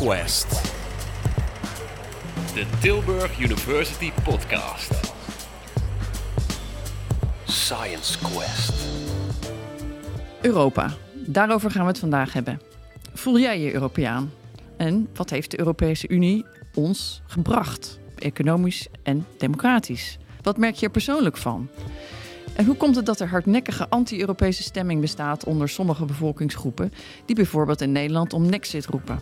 Quest. De Tilburg University Podcast. Science Quest. Europa. Daarover gaan we het vandaag hebben. Voel jij je Europeaan? En wat heeft de Europese Unie ons gebracht? Economisch en democratisch. Wat merk je er persoonlijk van? En hoe komt het dat er hardnekkige anti-Europese stemming bestaat onder sommige bevolkingsgroepen, die bijvoorbeeld in Nederland om Nexit roepen?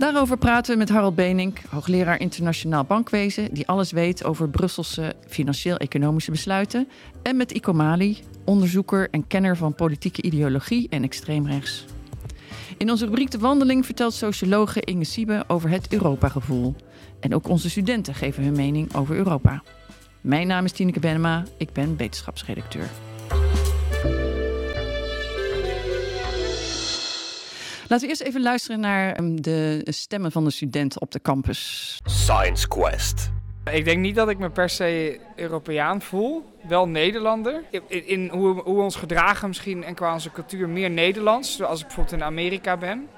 Daarover praten we met Harold Benink, hoogleraar internationaal bankwezen, die alles weet over Brusselse financieel-economische besluiten, en met Iko Mali, onderzoeker en kenner van politieke ideologie en extreemrechts. In onze rubriek De Wandeling vertelt sociologe Inge Siebe over het Europa-gevoel. En ook onze studenten geven hun mening over Europa. Mijn naam is Tineke Benema, ik ben wetenschapsredacteur. Laten we eerst even luisteren naar ehm, de stemmen van de studenten op de campus. Science Quest. Ik denk niet dat ik me per se Europeaan voel. Wel Nederlander. In, in hoe, hoe we ons gedragen misschien en qua onze cultuur meer Nederlands. Zoals ik bijvoorbeeld in Amerika ben.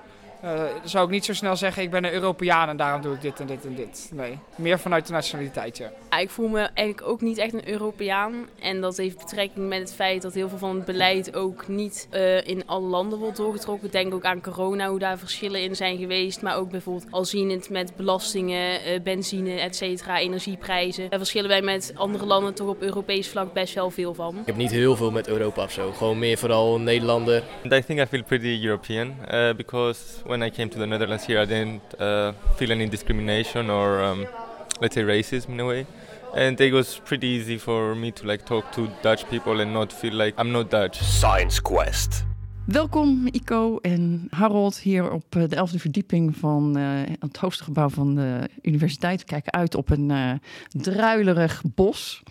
Uh, dan zou ik niet zo snel zeggen, ik ben een Europeaan en daarom doe ik dit en dit en dit. Nee, meer vanuit de nationaliteit, ja. ja. Ik voel me eigenlijk ook niet echt een Europeaan. En dat heeft betrekking met het feit dat heel veel van het beleid ook niet uh, in alle landen wordt doorgetrokken. Denk ook aan corona, hoe daar verschillen in zijn geweest. Maar ook bijvoorbeeld al zien het met belastingen, uh, benzine, et cetera, energieprijzen. Daar verschillen wij met andere landen toch op Europees vlak best wel veel van. Ik heb niet heel veel met Europa of zo. Gewoon meer vooral Nederlander. I think I feel pretty European because when I came to the Netherlands here, I didn't uh, feel any discrimination or um, let's say racism in a way. And it was pretty easy for me to like talk to Dutch people and not feel like I'm not Dutch. Science Quest. Welkom Ico en Harold hier op de elfde verdieping van uh, het hoogste gebouw van de universiteit. We kijken uit op een uh, druilerig bos.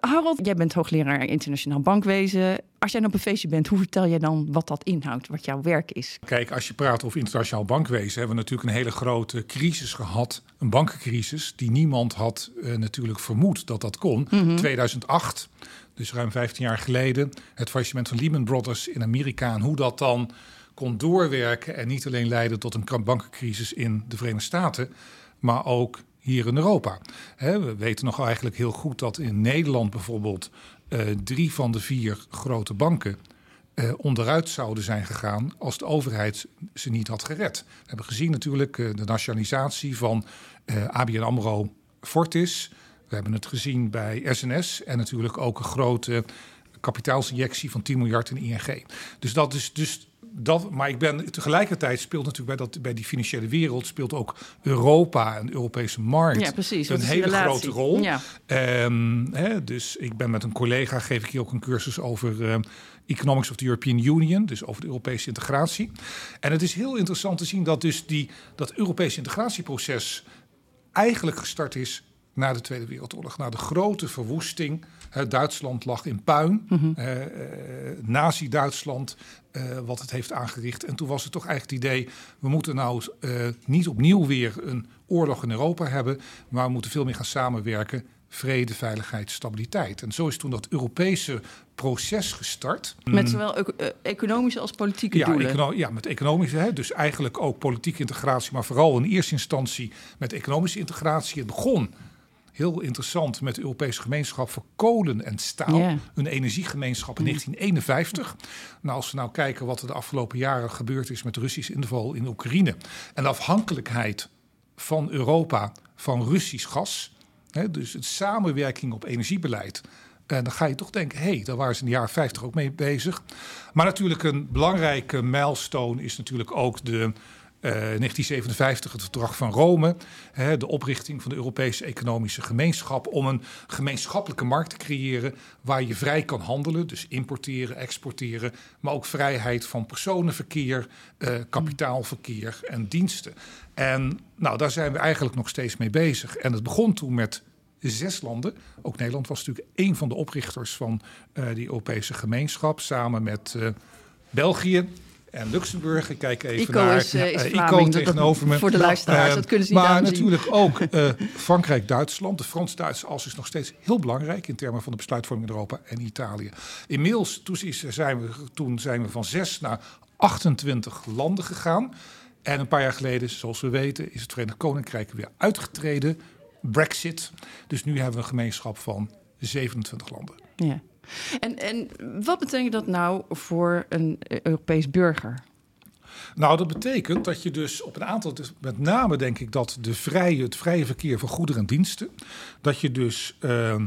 Harold, jij bent hoogleraar internationaal bankwezen. Als jij op een feestje bent, hoe vertel je dan wat dat inhoudt, wat jouw werk is? Kijk, als je praat over internationaal bankwezen, hebben we natuurlijk een hele grote crisis gehad. Een bankencrisis die niemand had uh, natuurlijk vermoed dat dat kon. Mm -hmm. 2008 dus ruim 15 jaar geleden, het faillissement van Lehman Brothers in Amerika en hoe dat dan kon doorwerken en niet alleen leiden tot een bankencrisis in de Verenigde Staten, maar ook hier in Europa. we weten nog eigenlijk heel goed dat in Nederland bijvoorbeeld drie van de vier grote banken uh, onderuit zouden zijn gegaan als de overheid ze niet had gered. We hebben gezien natuurlijk uh, de nationalisatie van ABN AMRO Fortis. We hebben het gezien bij SNS en natuurlijk ook een grote kapitaalsinjectie van 10 miljard in ING. Dus dat is dus dat, maar ik ben tegelijkertijd speelt natuurlijk bij, dat, bij die financiële wereld speelt ook Europa, een Europese markt, ja, precies, een hele grote rol. Ja. Um, hè, dus ik ben met een collega geef ik hier ook een cursus over uh, Economics of the European Union, dus over de Europese integratie. En het is heel interessant te zien dat dus die dat Europese integratieproces eigenlijk gestart is na de Tweede Wereldoorlog, na de grote verwoesting. Duitsland lag in puin. Mm -hmm. uh, uh, Nazi-Duitsland, wat het heeft aangericht. En toen was het toch eigenlijk het idee: we moeten nou niet opnieuw weer een oorlog in Europa hebben, maar we moeten veel meer gaan samenwerken. Vrede, veiligheid, stabiliteit. En zo is toen dat Europese proces gestart. Met zowel economische als politieke ja, doelen. Ja, met economische, hè, dus eigenlijk ook politieke integratie, maar vooral in eerste instantie met economische integratie. Het begon heel interessant met de Europese gemeenschap voor kolen en staal. Ja. Een energiegemeenschap in 1951. Nou, als we nou kijken wat er de afgelopen jaren gebeurd is met de Russische inval in Oekraïne. En de afhankelijkheid van Europa van Russisch gas. Hè, dus het samenwerking op energiebeleid. En dan ga je toch denken, hé, hey, daar waren ze in de jaren 50 ook mee bezig. Maar natuurlijk een belangrijke milestone is natuurlijk ook de Uh, 1957 het verdrag van Rome, hè, de oprichting van de Europese Economische Gemeenschap om een gemeenschappelijke markt te creëren waar je vrij kan handelen, dus importeren, exporteren, maar ook vrijheid van personenverkeer, uh, kapitaalverkeer en diensten. En nou, daar zijn we eigenlijk nog steeds mee bezig. En het begon toen met zes landen. Ook Nederland was natuurlijk een van de oprichters van uh, die Europese gemeenschap, samen met België, en Luxemburg. Ik kijk even Ico naar is, uh, is uh, Vlaming, Ico tegenover me. Voor de luisteraars, Uh, dat kunnen ze niet Maar natuurlijk ook uh, Frankrijk, Duitsland. De Frans-Duitse as is nog steeds heel belangrijk in termen van de besluitvorming in Europa en Italië. Inmiddels toen zijn we, toen zijn we van zes naar 28 landen gegaan. En een paar jaar geleden, zoals we weten, is het Verenigd Koninkrijk weer uitgetreden. Brexit. Dus nu hebben we een gemeenschap van 27 landen. Ja. En, en wat betekent dat nou voor een Europees burger? Nou, dat betekent dat je dus op een aantal, dus met name denk ik dat de vrije, het vrije verkeer van goederen en diensten, dat je dus uh,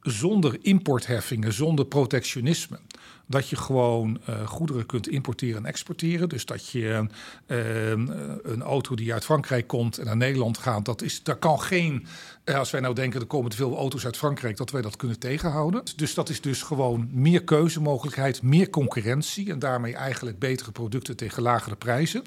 zonder importheffingen, zonder protectionisme, dat je gewoon uh, goederen kunt importeren en exporteren. Dus dat je uh, een auto die uit Frankrijk komt en naar Nederland gaat, dat is, daar kan geen, uh, als wij nou denken er komen te veel auto's uit Frankrijk, dat wij dat kunnen tegenhouden. Dus dat is dus gewoon meer keuzemogelijkheid, meer concurrentie en daarmee eigenlijk betere producten tegen lagere prijzen.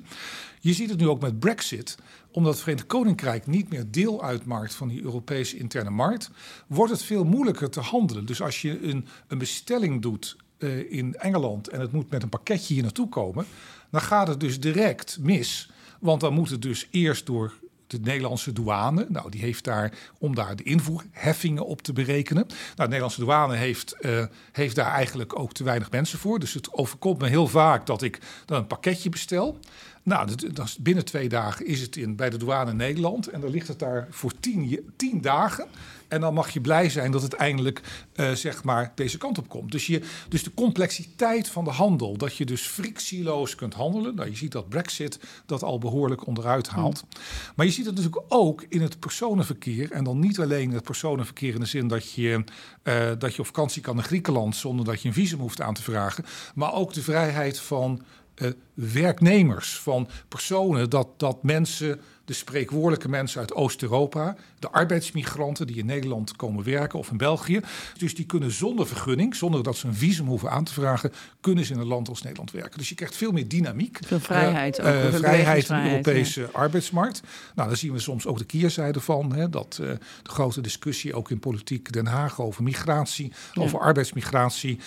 Je ziet het nu ook met Brexit omdat het Verenigd Koninkrijk niet meer deel uitmaakt van die Europese interne markt, wordt het veel moeilijker te handelen. Dus als je een, een bestelling doet uh, in Engeland en het moet met een pakketje hier naartoe komen, dan gaat het dus direct mis. Want dan moet het dus eerst door de Nederlandse douane. Nou, die heeft daar om daar de invoerheffingen op te berekenen. Nou, de Nederlandse douane heeft, uh, heeft daar eigenlijk ook te weinig mensen voor. Dus het overkomt me heel vaak dat ik dan een pakketje bestel. Nou, dat, binnen twee dagen is het in, bij de douane Nederland. En dan ligt het daar voor tien, tien dagen. En dan mag je blij zijn dat het eindelijk uh, zeg maar deze kant op komt. Dus, je, dus de complexiteit van de handel, dat je dus frictieloos kunt handelen. Nou, je ziet dat Brexit dat al behoorlijk onderuit haalt. Mm. Maar je ziet het natuurlijk ook in het personenverkeer. En dan niet alleen het personenverkeer in de zin dat je, uh, dat je op vakantie kan naar Griekenland zonder dat je een visum hoeft aan te vragen. Maar ook de vrijheid van werknemers, van personen, dat, dat mensen de spreekwoordelijke mensen uit Oost-Europa, de arbeidsmigranten die in Nederland komen werken of in België. Dus die kunnen zonder vergunning, zonder dat ze een visum hoeven aan te vragen, kunnen ze in een land als Nederland werken. Dus je krijgt veel meer dynamiek. Veel vrijheid. Uh, ook, uh, vrijheid in de Europese ja. arbeidsmarkt. Nou, daar zien we soms ook de keerzijde van. Hè, dat uh, de grote discussie ook in politiek Den Haag over migratie, ja. over arbeidsmigratie.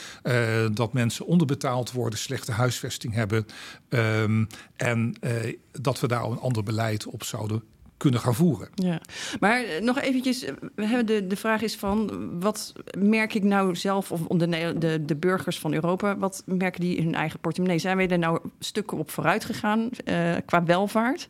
Dat mensen onderbetaald worden, slechte huisvesting hebben. Um, en dat we daar een ander beleid op zouden kunnen gaan voeren. Ja, maar nog eventjes, we hebben de, de vraag is van, wat merk ik nou zelf, of de, de, de burgers van Europa, wat merken die in hun eigen portemonnee? Zijn wij er nou stukken op vooruit gegaan uh, qua welvaart?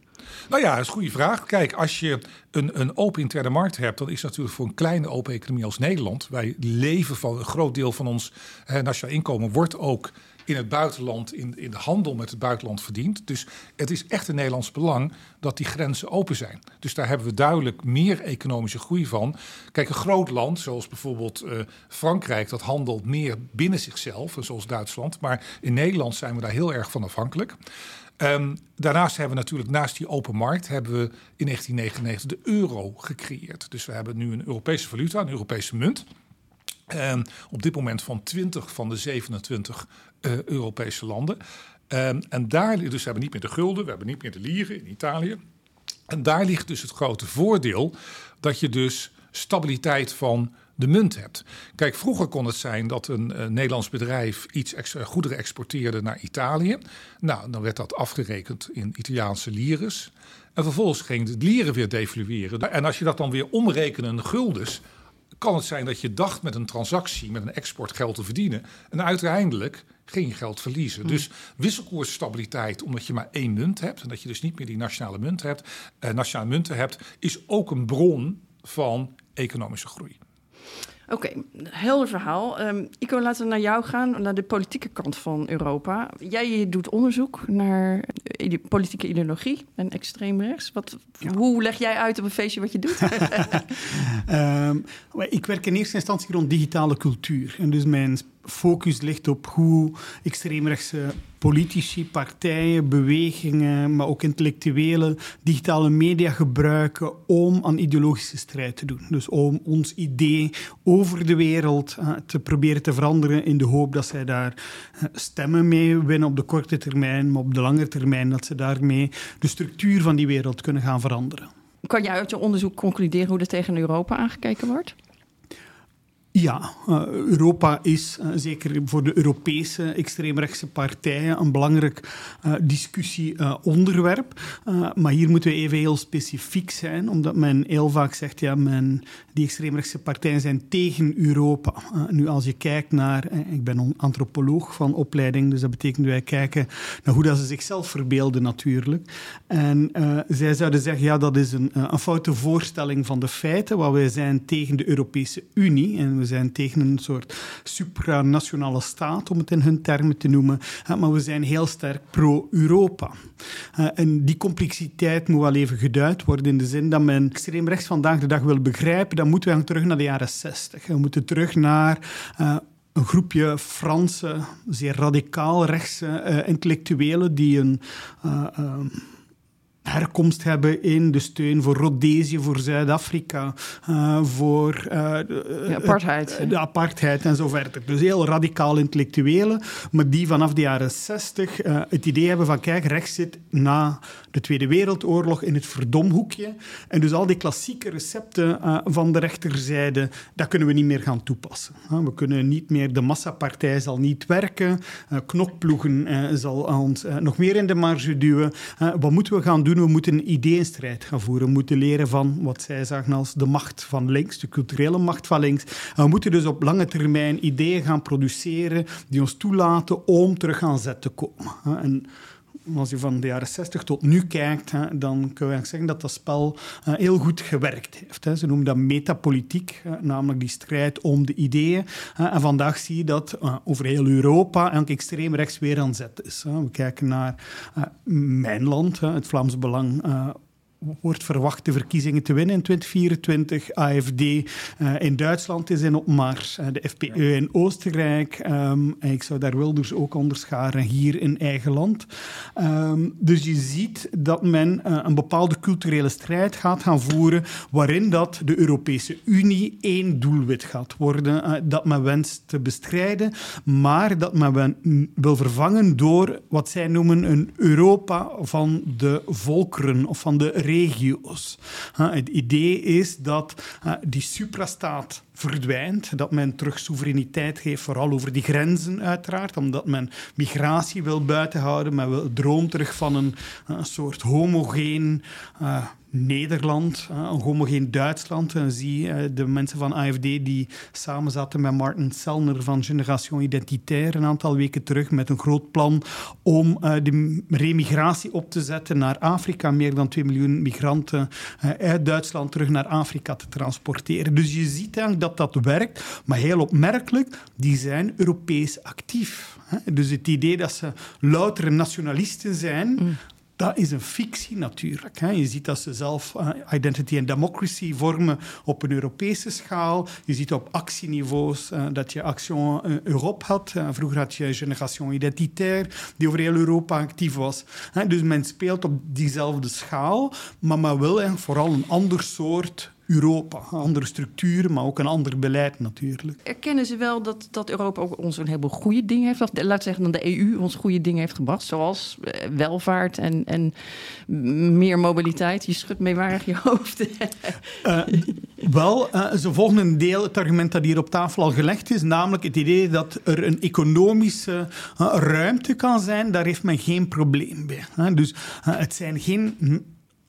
Nou ja, dat is een goede vraag. Kijk, als je een, een open interne markt hebt, dan is natuurlijk voor een kleine open economie als Nederland, wij leven van een groot deel van ons eh, nationaal inkomen, wordt ook in het buitenland, in, in de handel met het buitenland verdient. Dus het is echt een Nederlands belang dat die grenzen open zijn. Dus daar hebben we duidelijk meer economische groei van. Kijk, een groot land, zoals bijvoorbeeld uh, Frankrijk, dat handelt meer binnen zichzelf, zoals Duitsland. Maar in Nederland zijn we daar heel erg van afhankelijk. Um, daarnaast hebben we natuurlijk naast die open markt hebben we in 1999 de euro gecreëerd. Dus we hebben nu een Europese valuta, een Europese munt. Um, op dit moment van 20 van de 27 uh, Europese landen. Um, en daar, dus we hebben niet meer de gulden, we hebben niet meer de lieren in Italië. En daar ligt dus het grote voordeel dat je dus stabiliteit van de munt hebt. Kijk, vroeger kon het zijn dat een uh, Nederlands bedrijf iets extra goederen exporteerde naar Italië. Nou, dan werd dat afgerekend in Italiaanse lires. En vervolgens ging de lieren weer devalueren. En als je dat dan weer omrekenen in guldens, kan het zijn dat je dacht met een transactie, met een export geld te verdienen. En uiteindelijk je geld verliezen. Hmm. Dus wisselkoersstabiliteit, omdat je maar één munt hebt en dat je dus niet meer die nationale munt hebt, eh, nationale munten hebt, is ook een bron van economische groei. Oké, okay, helder verhaal. Um, Ico, laten we naar jou gaan, naar de politieke kant van Europa. Jij doet onderzoek naar ide politieke ideologie en extreemrechts. Wat, ja. Hoe leg jij uit op een feestje wat je doet? um, ik werk in eerste instantie rond digitale cultuur. En dus mijn focus ligt op hoe extreemrechtse politici, partijen, bewegingen, maar ook intellectuelen digitale media gebruiken om aan ideologische strijd te doen. Dus om ons idee over de wereld uh, te proberen te veranderen in de hoop dat zij daar uh, stemmen mee winnen op de korte termijn, maar op de lange termijn dat ze daarmee de structuur van die wereld kunnen gaan veranderen. Kan je uit je onderzoek concluderen hoe er tegen Europa aangekeken wordt? Ja, uh, Europa is uh, zeker voor de Europese extreemrechtse partijen een belangrijk uh, discussieonderwerp. maar hier moeten we even heel specifiek zijn, omdat men heel vaak zegt, ja, men, die extreemrechtse partijen zijn tegen Europa. nu, als je kijkt naar, ik ben antropoloog van opleiding, dus dat betekent wij kijken naar hoe dat ze zichzelf verbeelden natuurlijk. En zij zouden zeggen, ja, dat is een, een foute voorstelling van de feiten, want wij zijn tegen de Europese Unie en we zijn tegen een soort supranationale staat, om het in hun termen te noemen. Maar we zijn heel sterk pro-Europa. En die complexiteit moet wel even geduid worden in de zin dat men extreem rechts vandaag de dag wil begrijpen. Dan moeten we gaan terug naar de jaren 60. We moeten terug naar uh, een groepje Franse, zeer radicaal rechtse uh, intellectuelen die een. Herkomst hebben in de steun voor Rhodesië, voor Zuid-Afrika, uh, voor uh, de apartheid. de apartheid en zo verder. Dus heel radicaal intellectuelen, maar die vanaf de jaren 60 uh, het idee hebben van kijk, rechts zit na de Tweede Wereldoorlog in het verdomhoekje. En dus al die klassieke recepten van de rechterzijde, dat kunnen we niet meer gaan toepassen. we kunnen niet meer, de massapartij zal niet werken, knokploegen zal ons nog meer in de marge duwen. wat moeten we gaan doen? We moeten een ideeënstrijd gaan voeren. We moeten leren van wat zij zagen als de macht van links, de culturele macht van links. En we moeten dus op lange termijn ideeën gaan produceren die ons toelaten om terug aan zet te komen. En als je van de jaren 60 tot nu kijkt, dan kun je zeggen dat dat spel eh, heel goed gewerkt heeft. Ze noemen dat metapolitiek, namelijk die strijd om de ideeën. En vandaag zie je dat eh, over heel Europa eigenlijk extreem rechts weer aan zet is. We kijken naar eh, mijn land, het Vlaams Belang wordt verwacht de verkiezingen te winnen in 2024. AFD uh, eh, in Duitsland is in opmars. Uh, de FPE in Oostenrijk. Um, en ik zou daar Wilders ook onderscharen hier in eigen land. Um, dus je ziet dat men uh, een bepaalde culturele strijd gaat gaan voeren waarin dat de Europese Unie één doelwit gaat worden dat men wenst te bestrijden, maar dat men wil vervangen door wat zij noemen een Europa van de volkeren of van de regio's. Het idee is dat die suprastaat verdwijnt, dat men terug soevereiniteit geeft, vooral over die grenzen uiteraard, omdat men migratie wil buitenhouden, men wil droom terug van een, een soort homogeen uh, Nederland, een homogeen Duitsland. En zie de mensen van AFD die samen zaten met Martin Sellner van Generation Identitaire een aantal weken terug met een groot plan om de remigratie op te zetten naar Afrika. Meer dan 2 miljoen migranten uit Duitsland terug naar Afrika te transporteren. Dus je ziet eigenlijk dat dat werkt, maar heel opmerkelijk, die zijn Europees actief. Dus het idee dat ze loutere nationalisten zijn, mm. Dat is een fictie natuurlijk. Je ziet dat ze zelf uh, identity and democracy vormen op een Europese schaal. Je ziet op actieniveaus uh, dat je Action uh, Europe had. vroeger had je Generation Identitaire, die over heel Europa actief was. Dus men speelt op diezelfde schaal, maar men wil vooral een ander soort Europa. Andere structuren, maar ook een ander beleid natuurlijk. Erkennen ze wel dat, dat Europa ook ons een heleboel goede dingen heeft? Of laat zeggen dat de EU ons goede dingen heeft gebracht, zoals eh, welvaart en, en meer mobiliteit. Je schudt meewarig je hoofd. uh, wel, uh, ze volgen een deel het argument dat hier op tafel al gelegd is, namelijk het idee dat er een economische ruimte kan zijn. Daar heeft men geen probleem bij. Dus het zijn geen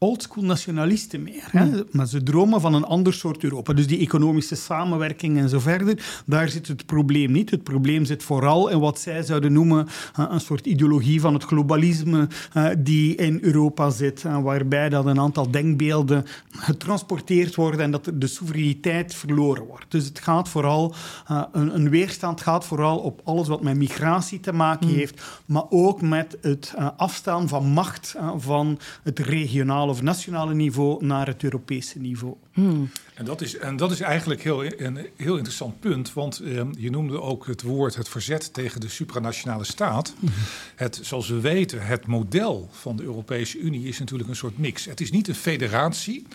oldschool nationalisten meer. Hè? Maar ze dromen van een ander soort Europa. Dus die economische samenwerking en zo verder, daar zit het probleem niet. Het probleem zit vooral in wat zij zouden noemen uh, een soort ideologie van het globalisme uh, die in Europa zit, uh, waarbij dat een aantal denkbeelden getransporteerd worden en dat de soevereiniteit verloren wordt. Dus het gaat vooral, een, een, weerstand gaat vooral op alles wat met migratie te maken hmm. heeft, maar ook met het afstaan van macht van het regionale nationale niveau naar het Europese niveau. Hmm. En, dat is, en dat is eigenlijk heel, een heel interessant punt, want eh, je noemde ook het woord het verzet tegen de supranationale staat. Hmm. Het, zoals we weten, het model van de Europese Unie is natuurlijk een soort mix. Het is niet een federatie,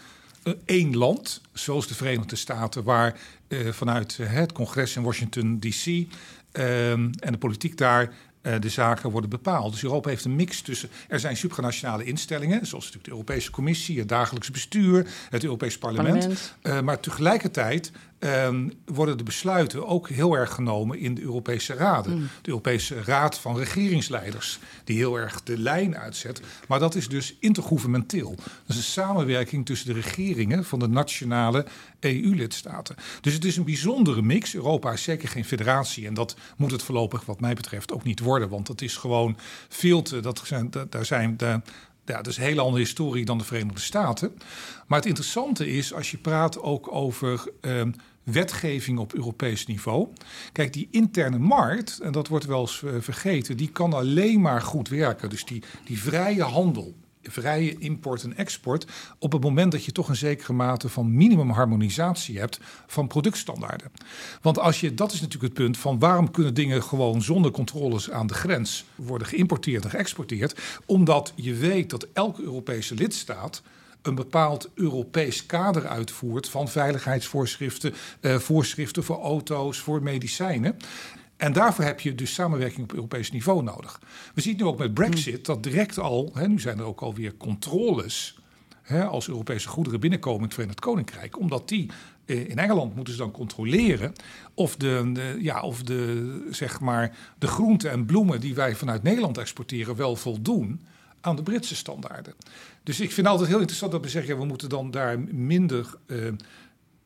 uh, één land, zoals de Verenigde Staten, waar uh, vanuit het congres in Washington DC en de politiek daar de zaken worden bepaald. Dus Europa heeft een mix tussen. Er zijn supranationale instellingen, zoals natuurlijk de Europese Commissie, het dagelijks bestuur, het Europees Parlement. parlement. Uh, maar tegelijkertijd ehm, worden de besluiten ook heel erg genomen in de Europese Raden. De Europese Raad van Regeringsleiders, die heel erg de lijn uitzet. Maar dat is dus intergouvernementeel. Dat is een samenwerking tussen de regeringen van de nationale EU-lidstaten. Dus het is een bijzondere mix. Europa is zeker geen federatie en dat moet het voorlopig wat mij betreft ook niet worden. Want het is gewoon veel te... Dat zijn, da- daar zijn de, ja, dat is een hele andere historie dan de Verenigde Staten. Maar het interessante is, als je praat ook over ehm, wetgeving op Europees niveau. Kijk, die interne markt, en dat wordt wel eens eh, vergeten, die kan alleen maar goed werken. Dus die, die vrije handel, vrije import en export, op het moment dat je toch een zekere mate van minimumharmonisatie hebt van productstandaarden. Want als je, dat is natuurlijk het punt van waarom kunnen dingen gewoon zonder controles aan de grens worden geïmporteerd en geëxporteerd? Omdat je weet dat elke Europese lidstaat een bepaald Europees kader uitvoert van veiligheidsvoorschriften, eh, voorschriften voor auto's, voor medicijnen. En daarvoor heb je dus samenwerking op Europees niveau nodig. We zien nu ook met Brexit dat direct al, hè, nu zijn er ook alweer controles hè, als Europese goederen binnenkomen in het Verenigd Koninkrijk, omdat die eh, in Engeland moeten ze dan controleren of de, ja, of de, zeg maar, de groenten en bloemen die wij vanuit Nederland exporteren wel voldoen aan de Britse standaarden. Dus ik vind altijd heel interessant dat we zeggen, ja, we moeten dan daar minder. eh,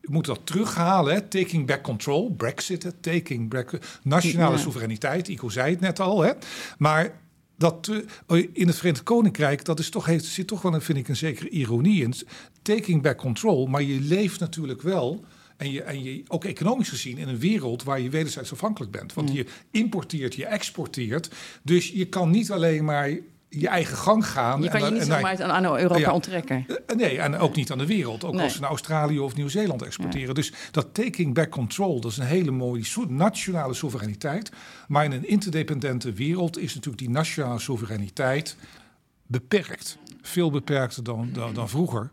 we moeten dat terughalen, hè? taking back control, Brexit, hè? taking back nationale Ja. soevereiniteit. Ico zei het net al, hè? maar dat eh, in het Verenigd Koninkrijk, dat is toch, heeft, zit toch wel, een, vind ik, een zekere ironie in. Taking back control, maar je leeft natuurlijk wel. En je, en je ook economisch gezien in een wereld waar je wederzijds afhankelijk bent. Want je importeert, je exporteert. Dus je kan niet alleen maar je eigen gang gaan. Je kan en, je niet zomaar aan Europa Ja. onttrekken. eh, Nee, en ook niet aan de wereld. Ook Nee. als ze naar Australië of Nieuw-Zeeland exporteren. Dus dat taking back control, dat is een hele mooie nationale soevereiniteit. Maar in een interdependente wereld is natuurlijk die nationale soevereiniteit beperkt. Veel beperkter dan, dan, dan vroeger.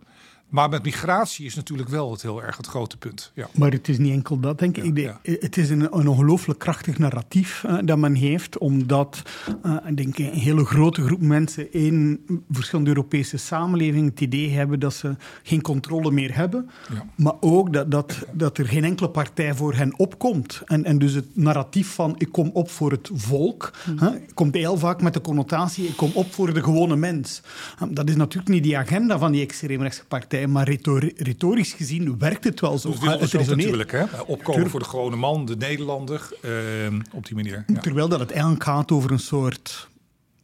Maar met migratie is natuurlijk wel het heel erg het grote punt. Ja. Maar het is niet enkel dat, denk ik. Ja, denk, Het is een, een ongelooflijk krachtig narratief eh, dat men heeft, omdat eh, ik denk, een hele grote groep mensen in verschillende Europese samenlevingen het idee hebben dat ze geen controle meer hebben, Ja. maar ook dat, dat, dat er geen enkele partij voor hen opkomt. En, en dus het narratief van ik kom op voor het volk, hè, komt heel vaak met de connotatie ik kom op voor de gewone mens. Eh, Dat is natuurlijk niet die agenda van die extreemrechtse partij, maar retori- retorisch gezien werkt het wel zo. Willen het resoneert. natuurlijk. Hè? Opkomen voor de gewone man, de Nederlander. eh, op die manier. Ja. Terwijl dat het eigenlijk gaat over een soort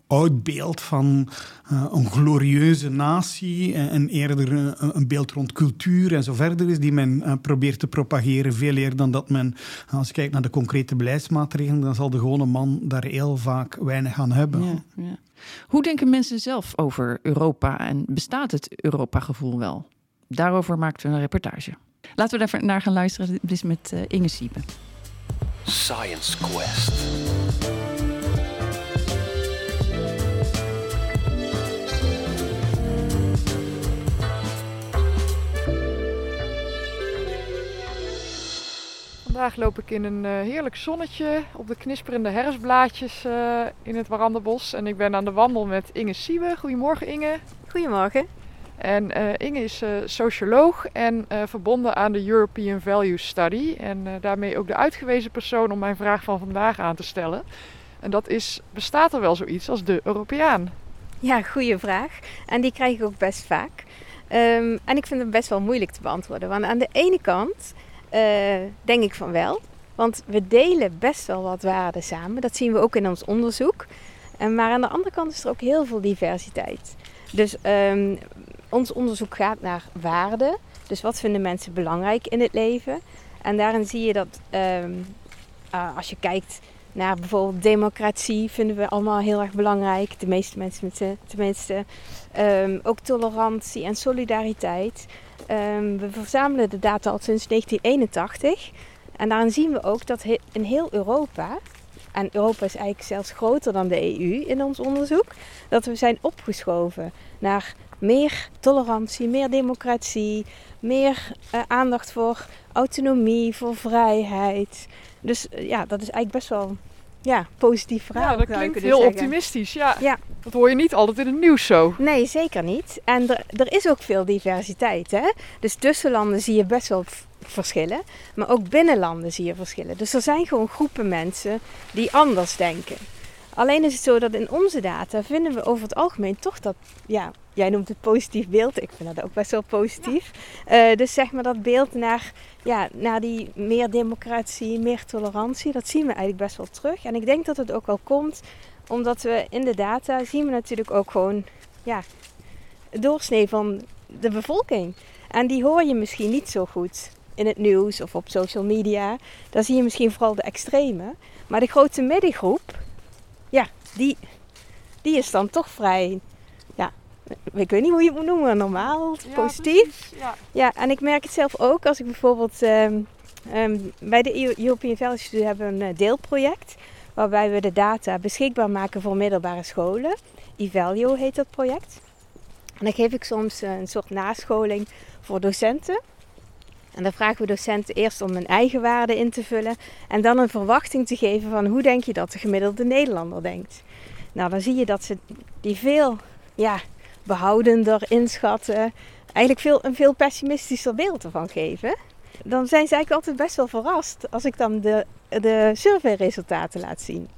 oud beeld van eh, een glorieuze natie en, en eerder eh, een beeld rond cultuur en zo verder is, die men eh, probeert te propageren, veel eerder dan dat men, als je kijkt naar de concrete beleidsmaatregelen, dan zal de gewone man daar heel vaak weinig aan hebben. Ja, ja. Hoe denken mensen zelf over Europa en bestaat het Europa-gevoel wel? Daarover maakten we een reportage. Laten we daar naar gaan luisteren. Dit is met eh, Inge Siebe. Science Quest. Vandaag loop ik in een eh, heerlijk zonnetje op de knisperende herfstblaadjes eh, in het Warandenbos. En ik ben aan de wandel met Inge Siebe. Goedemorgen Inge. Goedemorgen. En eh, Inge is socioloog en verbonden aan de European Values Study. En daarmee ook de uitgewezen persoon om mijn vraag van vandaag aan te stellen. En dat is, bestaat er wel zoiets als de Europeaan? Ja, goede vraag. En die krijg ik ook best vaak. Ehm, en ik vind het best wel moeilijk te beantwoorden. Want aan de ene kant eh, denk ik van wel. Want we delen best wel wat waarden samen. Dat zien we ook in ons onderzoek. En maar aan de andere kant is er ook heel veel diversiteit. Dus ehm, ons onderzoek gaat naar waarden. Dus wat vinden mensen belangrijk in het leven? En daarin zie je dat ehm, ah, als je kijkt naar bijvoorbeeld democratie, vinden we allemaal heel erg belangrijk. De meeste mensen met tenminste. Ehm, ook tolerantie en solidariteit. Ehm, we verzamelen de data al sinds 1981. En daarin zien we ook dat in heel Europa, en Europa is eigenlijk zelfs groter dan de EU in ons onderzoek, dat we zijn opgeschoven naar meer tolerantie, meer democratie, meer eh, aandacht voor autonomie, voor vrijheid. Dus eh, ja, dat is eigenlijk best wel ja, positief verhaal. Ja, dat klinkt heel zeggen. optimistisch. Ja. Ja. Dat hoor je niet altijd in het nieuws zo. Nee, zeker niet. En er, er is ook veel diversiteit. Hè? Dus tussen landen zie je best wel verschillen. Maar ook binnen landen zie je verschillen. Dus er zijn gewoon groepen mensen die anders denken. Alleen is het zo dat in onze data vinden we over het algemeen toch dat, ja, jij noemt het positief beeld. Ik vind dat ook best wel positief. Eh, dus zeg maar dat beeld naar, ja, naar die meer democratie, meer tolerantie, dat zien we eigenlijk best wel terug. En ik denk dat het ook wel komt omdat we in de data zien we natuurlijk ook gewoon, ja, doorsnee van de bevolking. En die hoor je misschien niet zo goed in het nieuws of op social media. Daar zie je misschien vooral de extreme. Maar de grote middengroep, ja, die, die is dan toch vrij, ik weet niet hoe je het moet noemen, normaal, positief. Ja. Ja, en ik merk het zelf ook als ik bijvoorbeeld ehm, ehm, bij de EU European Value Study hebben we een eh, deelproject. Waarbij we de data beschikbaar maken voor middelbare scholen. Evalio heet dat project. En dan geef ik soms eh, een soort nascholing voor docenten. En dan vragen we docenten eerst om hun eigen waarden in te vullen. En dan een verwachting te geven van hoe denk je dat de gemiddelde Nederlander denkt. Nou, dan zie je dat ze die veel ja, behoudender inschatten. Eigenlijk veel, een veel pessimistischer beeld ervan geven. Dan zijn ze eigenlijk altijd best wel verrast als ik dan de, de surveyresultaten laat zien.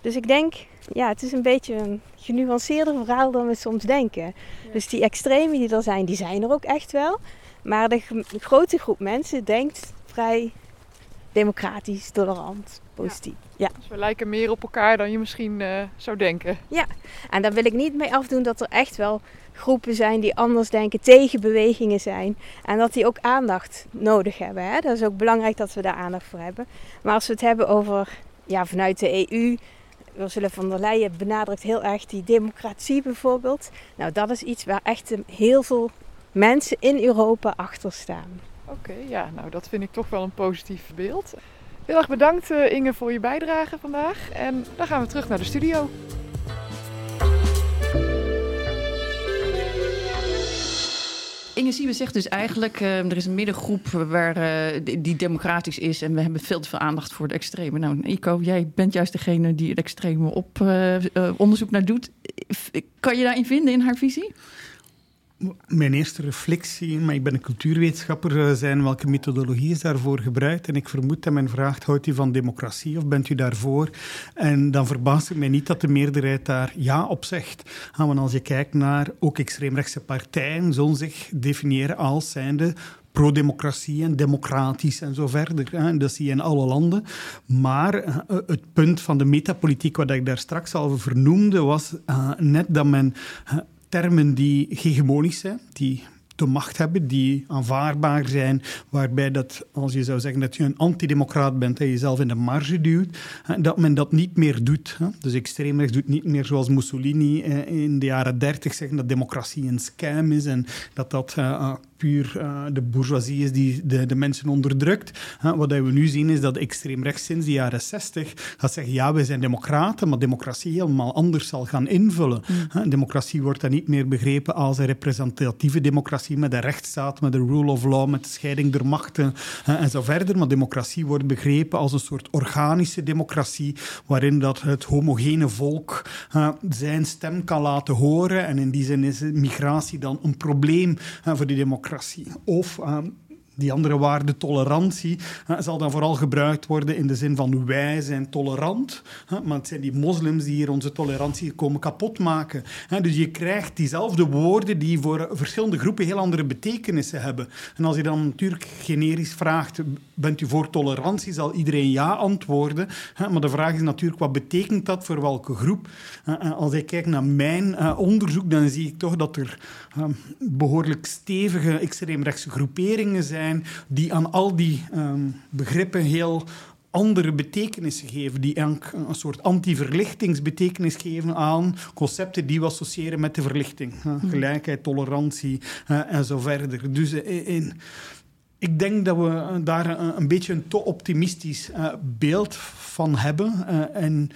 Dus ik denk, ja, het is een beetje een genuanceerder verhaal dan we soms denken. Dus die extremen die er zijn, die zijn er ook echt wel. Maar de, grote groep mensen denkt vrij democratisch, tolerant, positief. Ja. Dus we lijken meer op elkaar dan je misschien eh, zou denken. Ja, en daar wil ik niet mee afdoen dat er echt wel groepen zijn die anders denken, tegenbewegingen zijn. En dat die ook aandacht nodig hebben. Hè? Dat is ook belangrijk dat we daar aandacht voor hebben. Maar als we het hebben over, ja, vanuit de EU, Ursula von der Leyen benadrukt heel erg die democratie bijvoorbeeld. Nou, dat is iets waar echt heel veel mensen in Europa achter staan. Oké, ja, nou dat vind ik toch wel een positief beeld. Heel erg bedankt eh, Inge voor je bijdrage vandaag. En dan gaan we terug naar de studio. Inge Siebe zegt dus eigenlijk, eh, er is een middengroep waar, eh, die- democratisch is en we hebben veel te veel aandacht voor de extreme. Nou, Ico, jij bent juist degene die het extreme op onderzoek naar doet. Kan je daarin vinden in haar visie? Mijn eerste reflectie, maar ik ben een cultuurwetenschapper, eh, zijn welke methodologie is daarvoor gebruikt. En ik vermoed dat men vraagt, houdt u van democratie of bent u daarvoor? En dan verbaast het mij niet dat de meerderheid daar ja op zegt. Ah, Want als je kijkt naar ook extreemrechtse partijen, zullen zich definiëren als zijnde pro-democratie en democratisch en zo verder. Dat zie je in alle landen. Maar eh, het punt van de metapolitiek, wat ik daar straks al vernoemde, was eh, net dat men termen die hegemonisch zijn, die de macht hebben, die aanvaardbaar zijn, waarbij dat, als je zou zeggen dat je een antidemocraat bent en jezelf in de marge duwt, dat men dat niet meer doet. Dus extreemrechts doet niet meer zoals Mussolini eh, in de jaren dertig zeggen dat democratie een scam is en dat dat eh, puur eh, de bourgeoisie is die de, de mensen onderdrukt. Wat we nu zien is dat extreem rechts sinds de jaren 60 gaat zeggen, ja, wij zijn democraten, maar democratie helemaal anders zal gaan invullen. Hè. Democratie wordt dan niet meer begrepen als een representatieve democratie met een rechtsstaat, met de rule of law, met de scheiding der machten en zo verder. Maar democratie wordt begrepen als een soort organische democratie, waarin dat het homogene volk zijn stem kan laten horen. En in die zin is migratie dan een probleem voor die democratie. Of eh, die andere waarde, tolerantie, zal dan vooral gebruikt worden in de zin van wij zijn tolerant, maar het zijn die moslims die hier onze tolerantie komen kapotmaken. Dus je krijgt diezelfde woorden die voor verschillende groepen heel andere betekenissen hebben. En als je dan natuurlijk generisch vraagt, bent u voor tolerantie, zal iedereen ja antwoorden. Maar de vraag is natuurlijk, wat betekent dat voor welke groep? Als ik kijk naar mijn eh, onderzoek, dan zie ik toch dat er eh, behoorlijk stevige extreemrechtse groeperingen zijn die aan al die ehm, begrippen heel andere betekenissen geven, die eigenlijk een soort anti-verlichtingsbetekenis geven aan concepten die we associëren met de verlichting. hè. Gelijkheid, tolerantie eh, en zo verder. Dus eh, in, ik denk dat we daar een, een beetje een te optimistisch eh, beeld van hebben. eh, en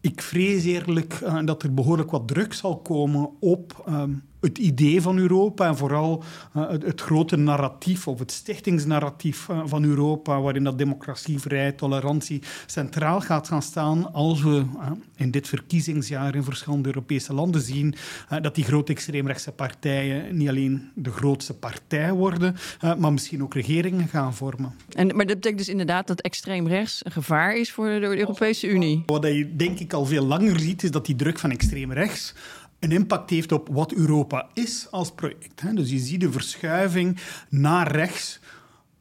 ik vrees eerlijk eh, dat er behoorlijk wat druk zal komen op ehm, het idee van Europa en vooral uh, het, het, grote narratief of het stichtingsnarratief uh, van Europa, waarin dat democratie, vrijheid, tolerantie centraal gaat gaan staan als we uh, in dit verkiezingsjaar in verschillende Europese landen zien dat die grote extreemrechtse partijen niet alleen de grootste partij worden, maar misschien ook regeringen gaan vormen. En, maar dat betekent dus inderdaad dat extreem rechts een gevaar is voor de, Europese Unie? Wat je denk ik al veel langer ziet, is dat die druk van extreem rechts een impact heeft op wat Europa is als project. Dus je ziet de verschuiving naar rechts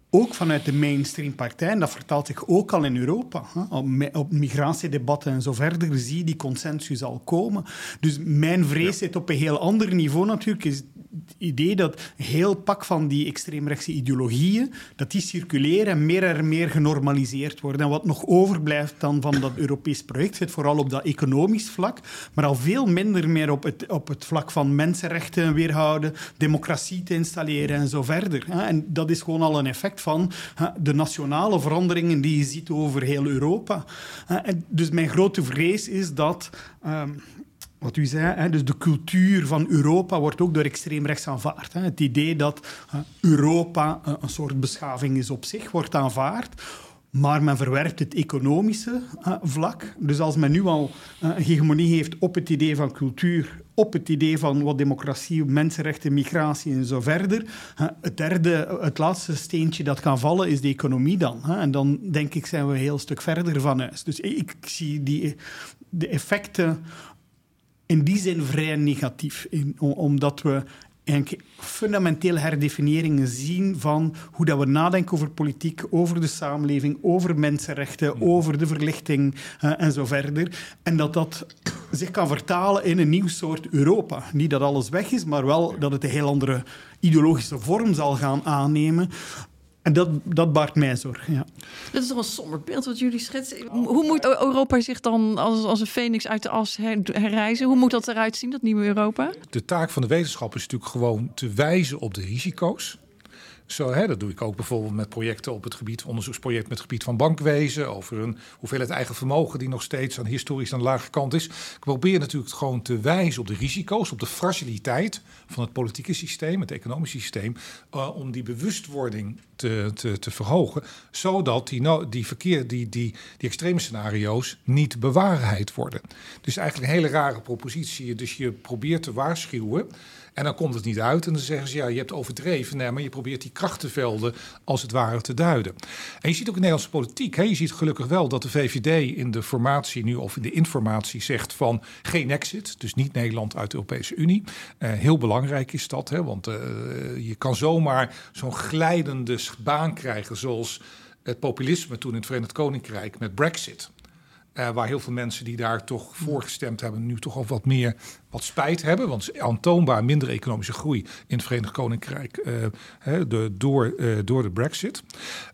ook vanuit de mainstream partij. En dat vertaalt zich ook al in Europa. Op, migratiedebatten en zo verder zie je die consensus al komen. Dus mijn vrees zit op een heel ander niveau natuurlijk. Is het idee dat heel pak van die extreemrechtse ideologieën, dat die circuleren en meer en meer genormaliseerd worden. En wat nog overblijft dan van dat Europees project zit vooral op dat economisch vlak, maar al veel minder meer op het, op het vlak van mensenrechten weerhouden, democratie te installeren en zo verder. En dat is gewoon al een effect van de nationale veranderingen die je ziet over heel Europa. Dus mijn grote vrees is dat ehm, wat u zei, dus de cultuur van Europa wordt ook door extreem rechts aanvaard. Het idee dat Europa uh, een soort beschaving is op zich, wordt aanvaard. Maar men verwerpt het economische uh, vlak. Dus als men nu al een hegemonie heeft op het idee van cultuur, op het idee van wat democratie, mensenrechten, migratie en zo verder. Het derde, het laatste steentje dat kan vallen, is de economie dan. En dan denk ik zijn we een heel stuk verder van huis. Dus ik zie die, de effecten in die zin vrij negatief. In, omdat we eigenlijk fundamenteel herdefinieringen zien van hoe dat we nadenken over politiek, over de samenleving, over mensenrechten, over de verlichting uh, en zo verder. En dat dat zich kan vertalen in een nieuw soort Europa. Niet dat alles weg is, maar wel dat het een heel andere ideologische vorm zal gaan aannemen. En dat, dat baart mij zorgen, ja. Dat is toch een somber beeld wat jullie schetsen. Hoe moet Europa zich dan als, als een phoenix uit de as herreizen? Hoe moet dat eruit zien, dat nieuwe Europa? De taak van de wetenschap is natuurlijk gewoon te wijzen op de risico's. Zo, hè, dat doe ik ook bijvoorbeeld met projecten op het gebied, onderzoeksproject met het gebied van bankwezen, over een hoeveelheid eigen vermogen die nog steeds aan historisch aan de lage kant is. Ik probeer natuurlijk gewoon te wijzen op de risico's, op de fragiliteit van het politieke systeem, het economische systeem, uh, om die bewustwording te, te, te verhogen, zodat die, nou, die, verkeer, die, die, die extreme scenario's niet bewaarheid worden. Dus eigenlijk een hele rare propositie. Dus je probeert te waarschuwen. En dan komt het niet uit en dan zeggen ze ja, je hebt overdreven. Nee, maar je probeert die krachtenvelden als het ware te duiden. En je ziet ook in de Nederlandse politiek, hè, je ziet gelukkig wel dat de VVD in de formatie nu of in de informatie zegt van geen exit, dus niet Nederland uit de Europese Unie. Uh, heel belangrijk is dat, hè, want uh, je kan zomaar zo'n glijdende baan krijgen zoals het populisme toen in het Verenigd Koninkrijk met Brexit. Uh, waar heel veel mensen die daar toch voor gestemd hebben, nu toch al wat meer wat spijt hebben. Want aantoonbaar minder economische groei in het Verenigd Koninkrijk uh, de, door, uh, door de Brexit.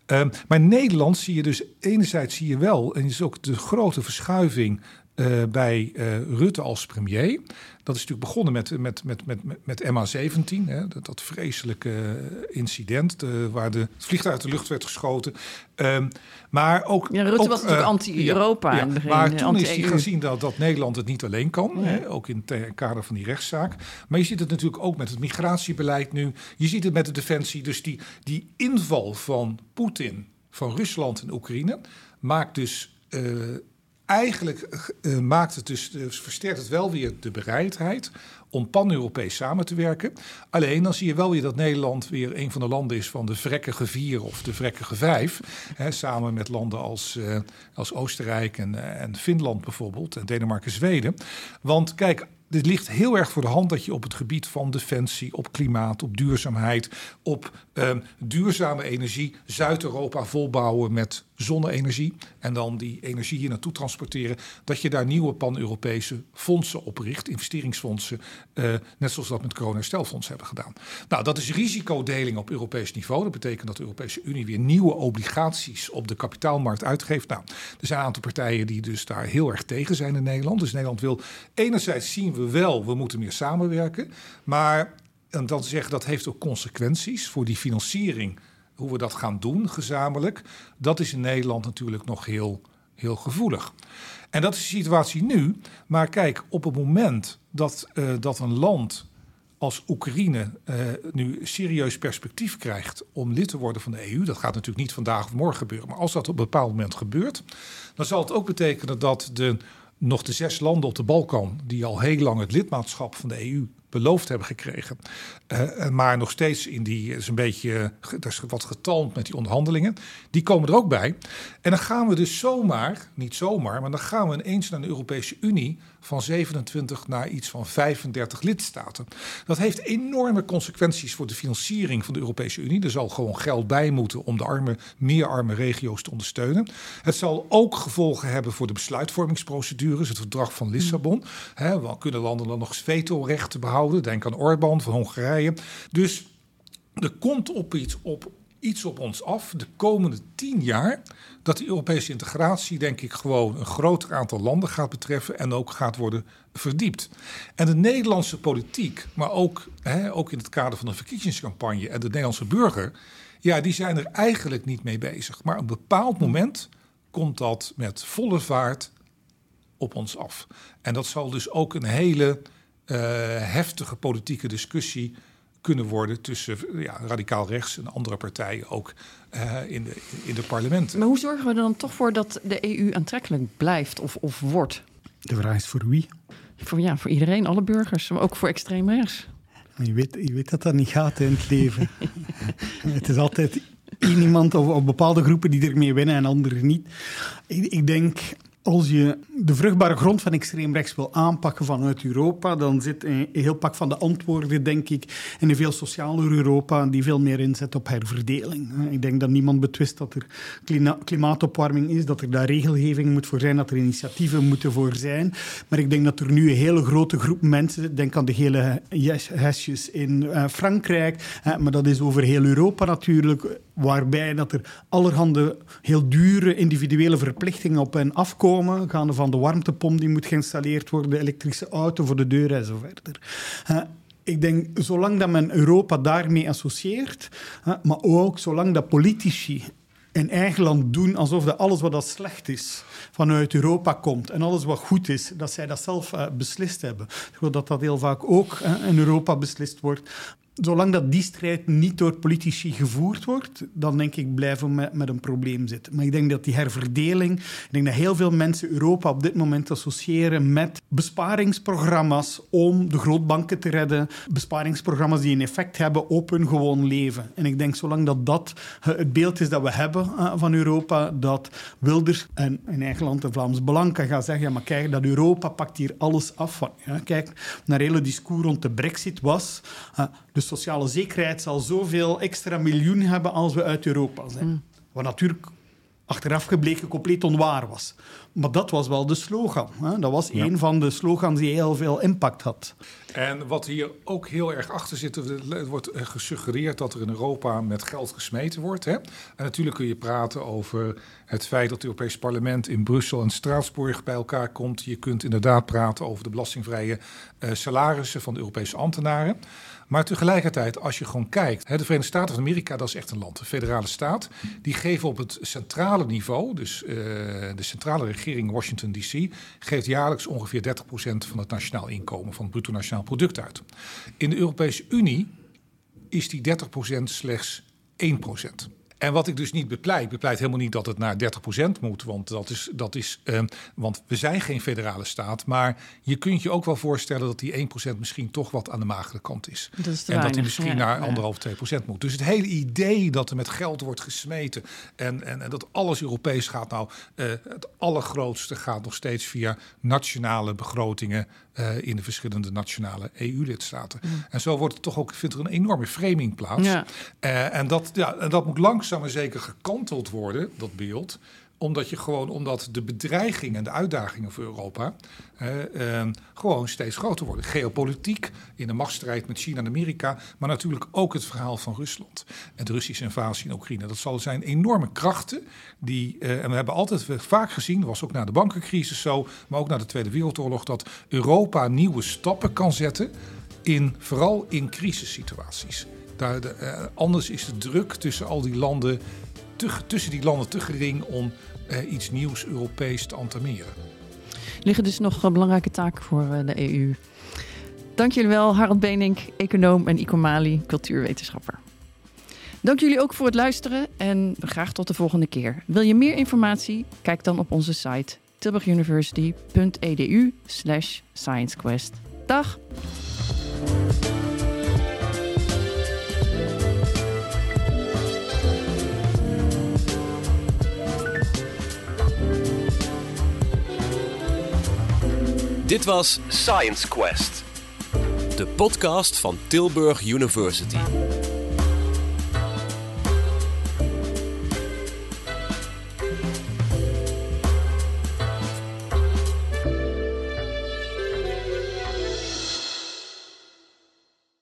Ehm, maar in Nederland zie je dus enerzijds zie je wel, en is ook de grote verschuiving uh, bij uh, Rutte als premier. Dat is natuurlijk begonnen met, met, met, met, met MH17, hè, dat, dat vreselijke incident uh, waar de, het vliegtuig uit de lucht werd geschoten. Um, maar ook, ja, Rutte ook, was natuurlijk anti-Europa. Ja, ja, maar toen is hij gezien dat, dat Nederland het niet alleen kan, nee. hè, ook in het kader van die rechtszaak. Maar je ziet het natuurlijk ook met het migratiebeleid nu. Je ziet het met de defensie. Dus die, die inval van Poetin, van Rusland en Oekraïne, maakt dus eigenlijk uh, maakt het dus, uh, versterkt het wel weer de bereidheid om pan-Europees samen te werken. Alleen dan zie je wel weer dat Nederland weer een van de landen is van de vrekkige vier of de vrekkige vijf. Hè, samen met landen als, uh, als Oostenrijk en, en Finland bijvoorbeeld en Denemarken, Zweden. Want kijk, dit ligt heel erg voor de hand dat je op het gebied van defensie, op klimaat, op duurzaamheid, op um, duurzame energie Zuid-Europa volbouwen met zonne-energie en dan die energie hier naartoe transporteren, dat je daar nieuwe pan-Europese fondsen opricht, investeringsfondsen, uh, net zoals dat met corona-herstelfonds hebben gedaan. Nou, dat is risicodeling op Europees niveau. Dat betekent dat de Europese Unie weer nieuwe obligaties op de kapitaalmarkt uitgeeft. Nou, er zijn een aantal partijen die dus daar heel erg tegen zijn in Nederland. Dus Nederland wil enerzijds zien we wel, we moeten meer samenwerken, maar en dan zeggen dat heeft ook consequenties voor die financiering hoe we dat gaan doen gezamenlijk, dat is in Nederland natuurlijk nog heel, heel gevoelig. En dat is de situatie nu. Maar kijk, op het moment dat, uh, dat een land als Oekraïne uh, nu serieus perspectief krijgt om lid te worden van de EU, dat gaat natuurlijk niet vandaag of morgen gebeuren, maar als dat op een bepaald moment gebeurt, dan zal het ook betekenen dat de, nog de zes landen op de Balkan, die al heel lang het lidmaatschap van de EU beloofd hebben gekregen. Uh, maar nog steeds in die, is een beetje, dat is wat getalmd met die onderhandelingen. Die komen er ook bij. En dan gaan we dus zomaar, niet zomaar, maar dan gaan we ineens naar de Europese Unie van 27 naar iets van 35 lidstaten. Dat heeft enorme consequenties voor de financiering van de Europese Unie. Er zal gewoon geld bij moeten om de arme, meer arme regio's te ondersteunen. Het zal ook gevolgen hebben voor de besluitvormingsprocedures, het verdrag van Lissabon. He, kunnen landen dan nog vetorechten behouden? Denk aan Orbán van Hongarije. Dus er komt op iets op iets op ons af de komende tien jaar dat de Europese integratie, denk ik, gewoon een groter aantal landen gaat betreffen en ook gaat worden verdiept. En de Nederlandse politiek, maar ook, hè, ook in het kader van de verkiezingscampagne en de Nederlandse burger, ja, die zijn er eigenlijk niet mee bezig. Maar op een bepaald moment komt dat met volle vaart op ons af. En dat zal dus ook een hele heftige politieke discussie kunnen worden tussen ja, radicaal rechts en andere partijen ook uh, in, de, in de parlementen. Maar hoe zorgen we er dan toch voor dat de EU aantrekkelijk blijft of, of wordt? De vraag is voor wie? Voor, ja, voor iedereen, alle burgers, maar ook voor extreem rechts. Je weet, je weet dat dat niet gaat in het leven. het is altijd iemand of, of, bepaalde groepen die ermee winnen en anderen niet. Ik, ik denk als je de vruchtbare grond van extreem rechts wil aanpakken vanuit Europa, dan zit een heel pak van de antwoorden, denk ik, in een veel socialer Europa die veel meer inzet op herverdeling. Ik denk dat niemand betwist dat er klimaatopwarming is, dat er daar regelgeving moet voor zijn, dat er initiatieven moeten voor zijn. Maar ik denk dat er nu een hele grote groep mensen, denk aan de gele hesjes in uh, Frankrijk, maar dat is over heel Europa natuurlijk, waarbij dat er allerhande heel dure individuele verplichtingen op hen afkomen, gaande van de warmtepomp die moet geïnstalleerd worden, de elektrische auto voor de deur en zo verder. Uh, ik denk, zolang dat men Europa daarmee associeert, uh, maar ook zolang dat politici in eigen land doen alsof dat alles wat dat slecht is vanuit Europa komt en alles wat goed is, dat zij dat zelf uh, beslist hebben. Dat dat heel vaak ook in Europa beslist wordt zolang dat die strijd niet door politici gevoerd wordt, dan denk ik blijven we met, met een probleem zitten. Maar ik denk dat die herverdeling, ik denk dat heel veel mensen Europa op dit moment associëren met besparingsprogramma's om de grootbanken te redden, besparingsprogramma's die een effect hebben op hun gewoon leven. En ik denk zolang dat dat het beeld is dat we hebben uh, van Europa, dat Wilders en in eigen land de Vlaams Belang kan gaan zeggen, ja, maar kijk, dat Europa pakt hier alles af van. Ja, kijk, naar hele discours rond de brexit was, de sociale zekerheid zal zoveel extra miljoen hebben als we uit Europa zijn. Mm. Wat natuurlijk achteraf gebleken compleet onwaar was. Maar dat was wel de slogan. Hè? Dat was ja. een van de slogans die heel veel impact had. En wat hier ook heel erg achter zit, er wordt gesuggereerd dat er in Europa met geld gesmeten wordt. Hè? En natuurlijk kun je praten over het feit dat het Europees Parlement in Brussel en Straatsburg bij elkaar komt. Je kunt inderdaad praten over de belastingvrije uh, salarissen van de Europese ambtenaren. Maar tegelijkertijd, als je gewoon kijkt, de Verenigde Staten van Amerika, dat is echt een land, de federale staat, die geven op het centrale niveau, dus uh, de centrale regering Washington DC, geeft jaarlijks ongeveer 30% van het nationaal inkomen, van het bruto nationaal product uit. In de Europese Unie is die 30% slechts 1%. En wat ik dus niet bepleit, bepleit helemaal niet dat het naar 30% moet, want, dat is, dat is, uh, want we zijn geen federale staat. Maar je kunt je ook wel voorstellen dat die 1% misschien toch wat aan de magere kant is. Dat is en weinig, dat die misschien ja, naar ja. anderhalf, 2% moet. Dus het hele idee dat er met geld wordt gesmeten en, en, en dat alles Europees gaat, nou, uh, het allergrootste gaat nog steeds via nationale begrotingen uh, in de verschillende nationale EU-lidstaten. Mm. En zo wordt het toch ook, vindt er een enorme framing plaats. Ja. Uh, en, dat, ja, en dat moet langzaam maar zeker gekanteld worden, dat beeld omdat je gewoon, omdat de bedreigingen en de uitdagingen voor Europa eh, eh, gewoon steeds groter worden. Geopolitiek, in de machtsstrijd met China en Amerika, maar natuurlijk ook het verhaal van Rusland en de Russische invasie in Oekraïne. Dat zal zijn enorme krachten die, uh, en we hebben altijd vaak gezien, dat was ook na de bankencrisis zo, maar ook na de Tweede Wereldoorlog, dat Europa nieuwe stappen kan zetten in, vooral in crisissituaties. Daar de, uh, anders is de druk tussen al die landen, te, tussen die landen te gering om uh, iets nieuws Europees te entameren. Liggen dus nog belangrijke taken voor de EU. Dank jullie wel, Harald Benink, econoom en Ikomali, cultuurwetenschapper. Dank jullie ook voor het luisteren en graag tot de volgende keer. Wil je meer informatie? Kijk dan op onze site tilburguniversity.edu slash sciencequest. Dag! Dit was Science Quest, de podcast van Tilburg University.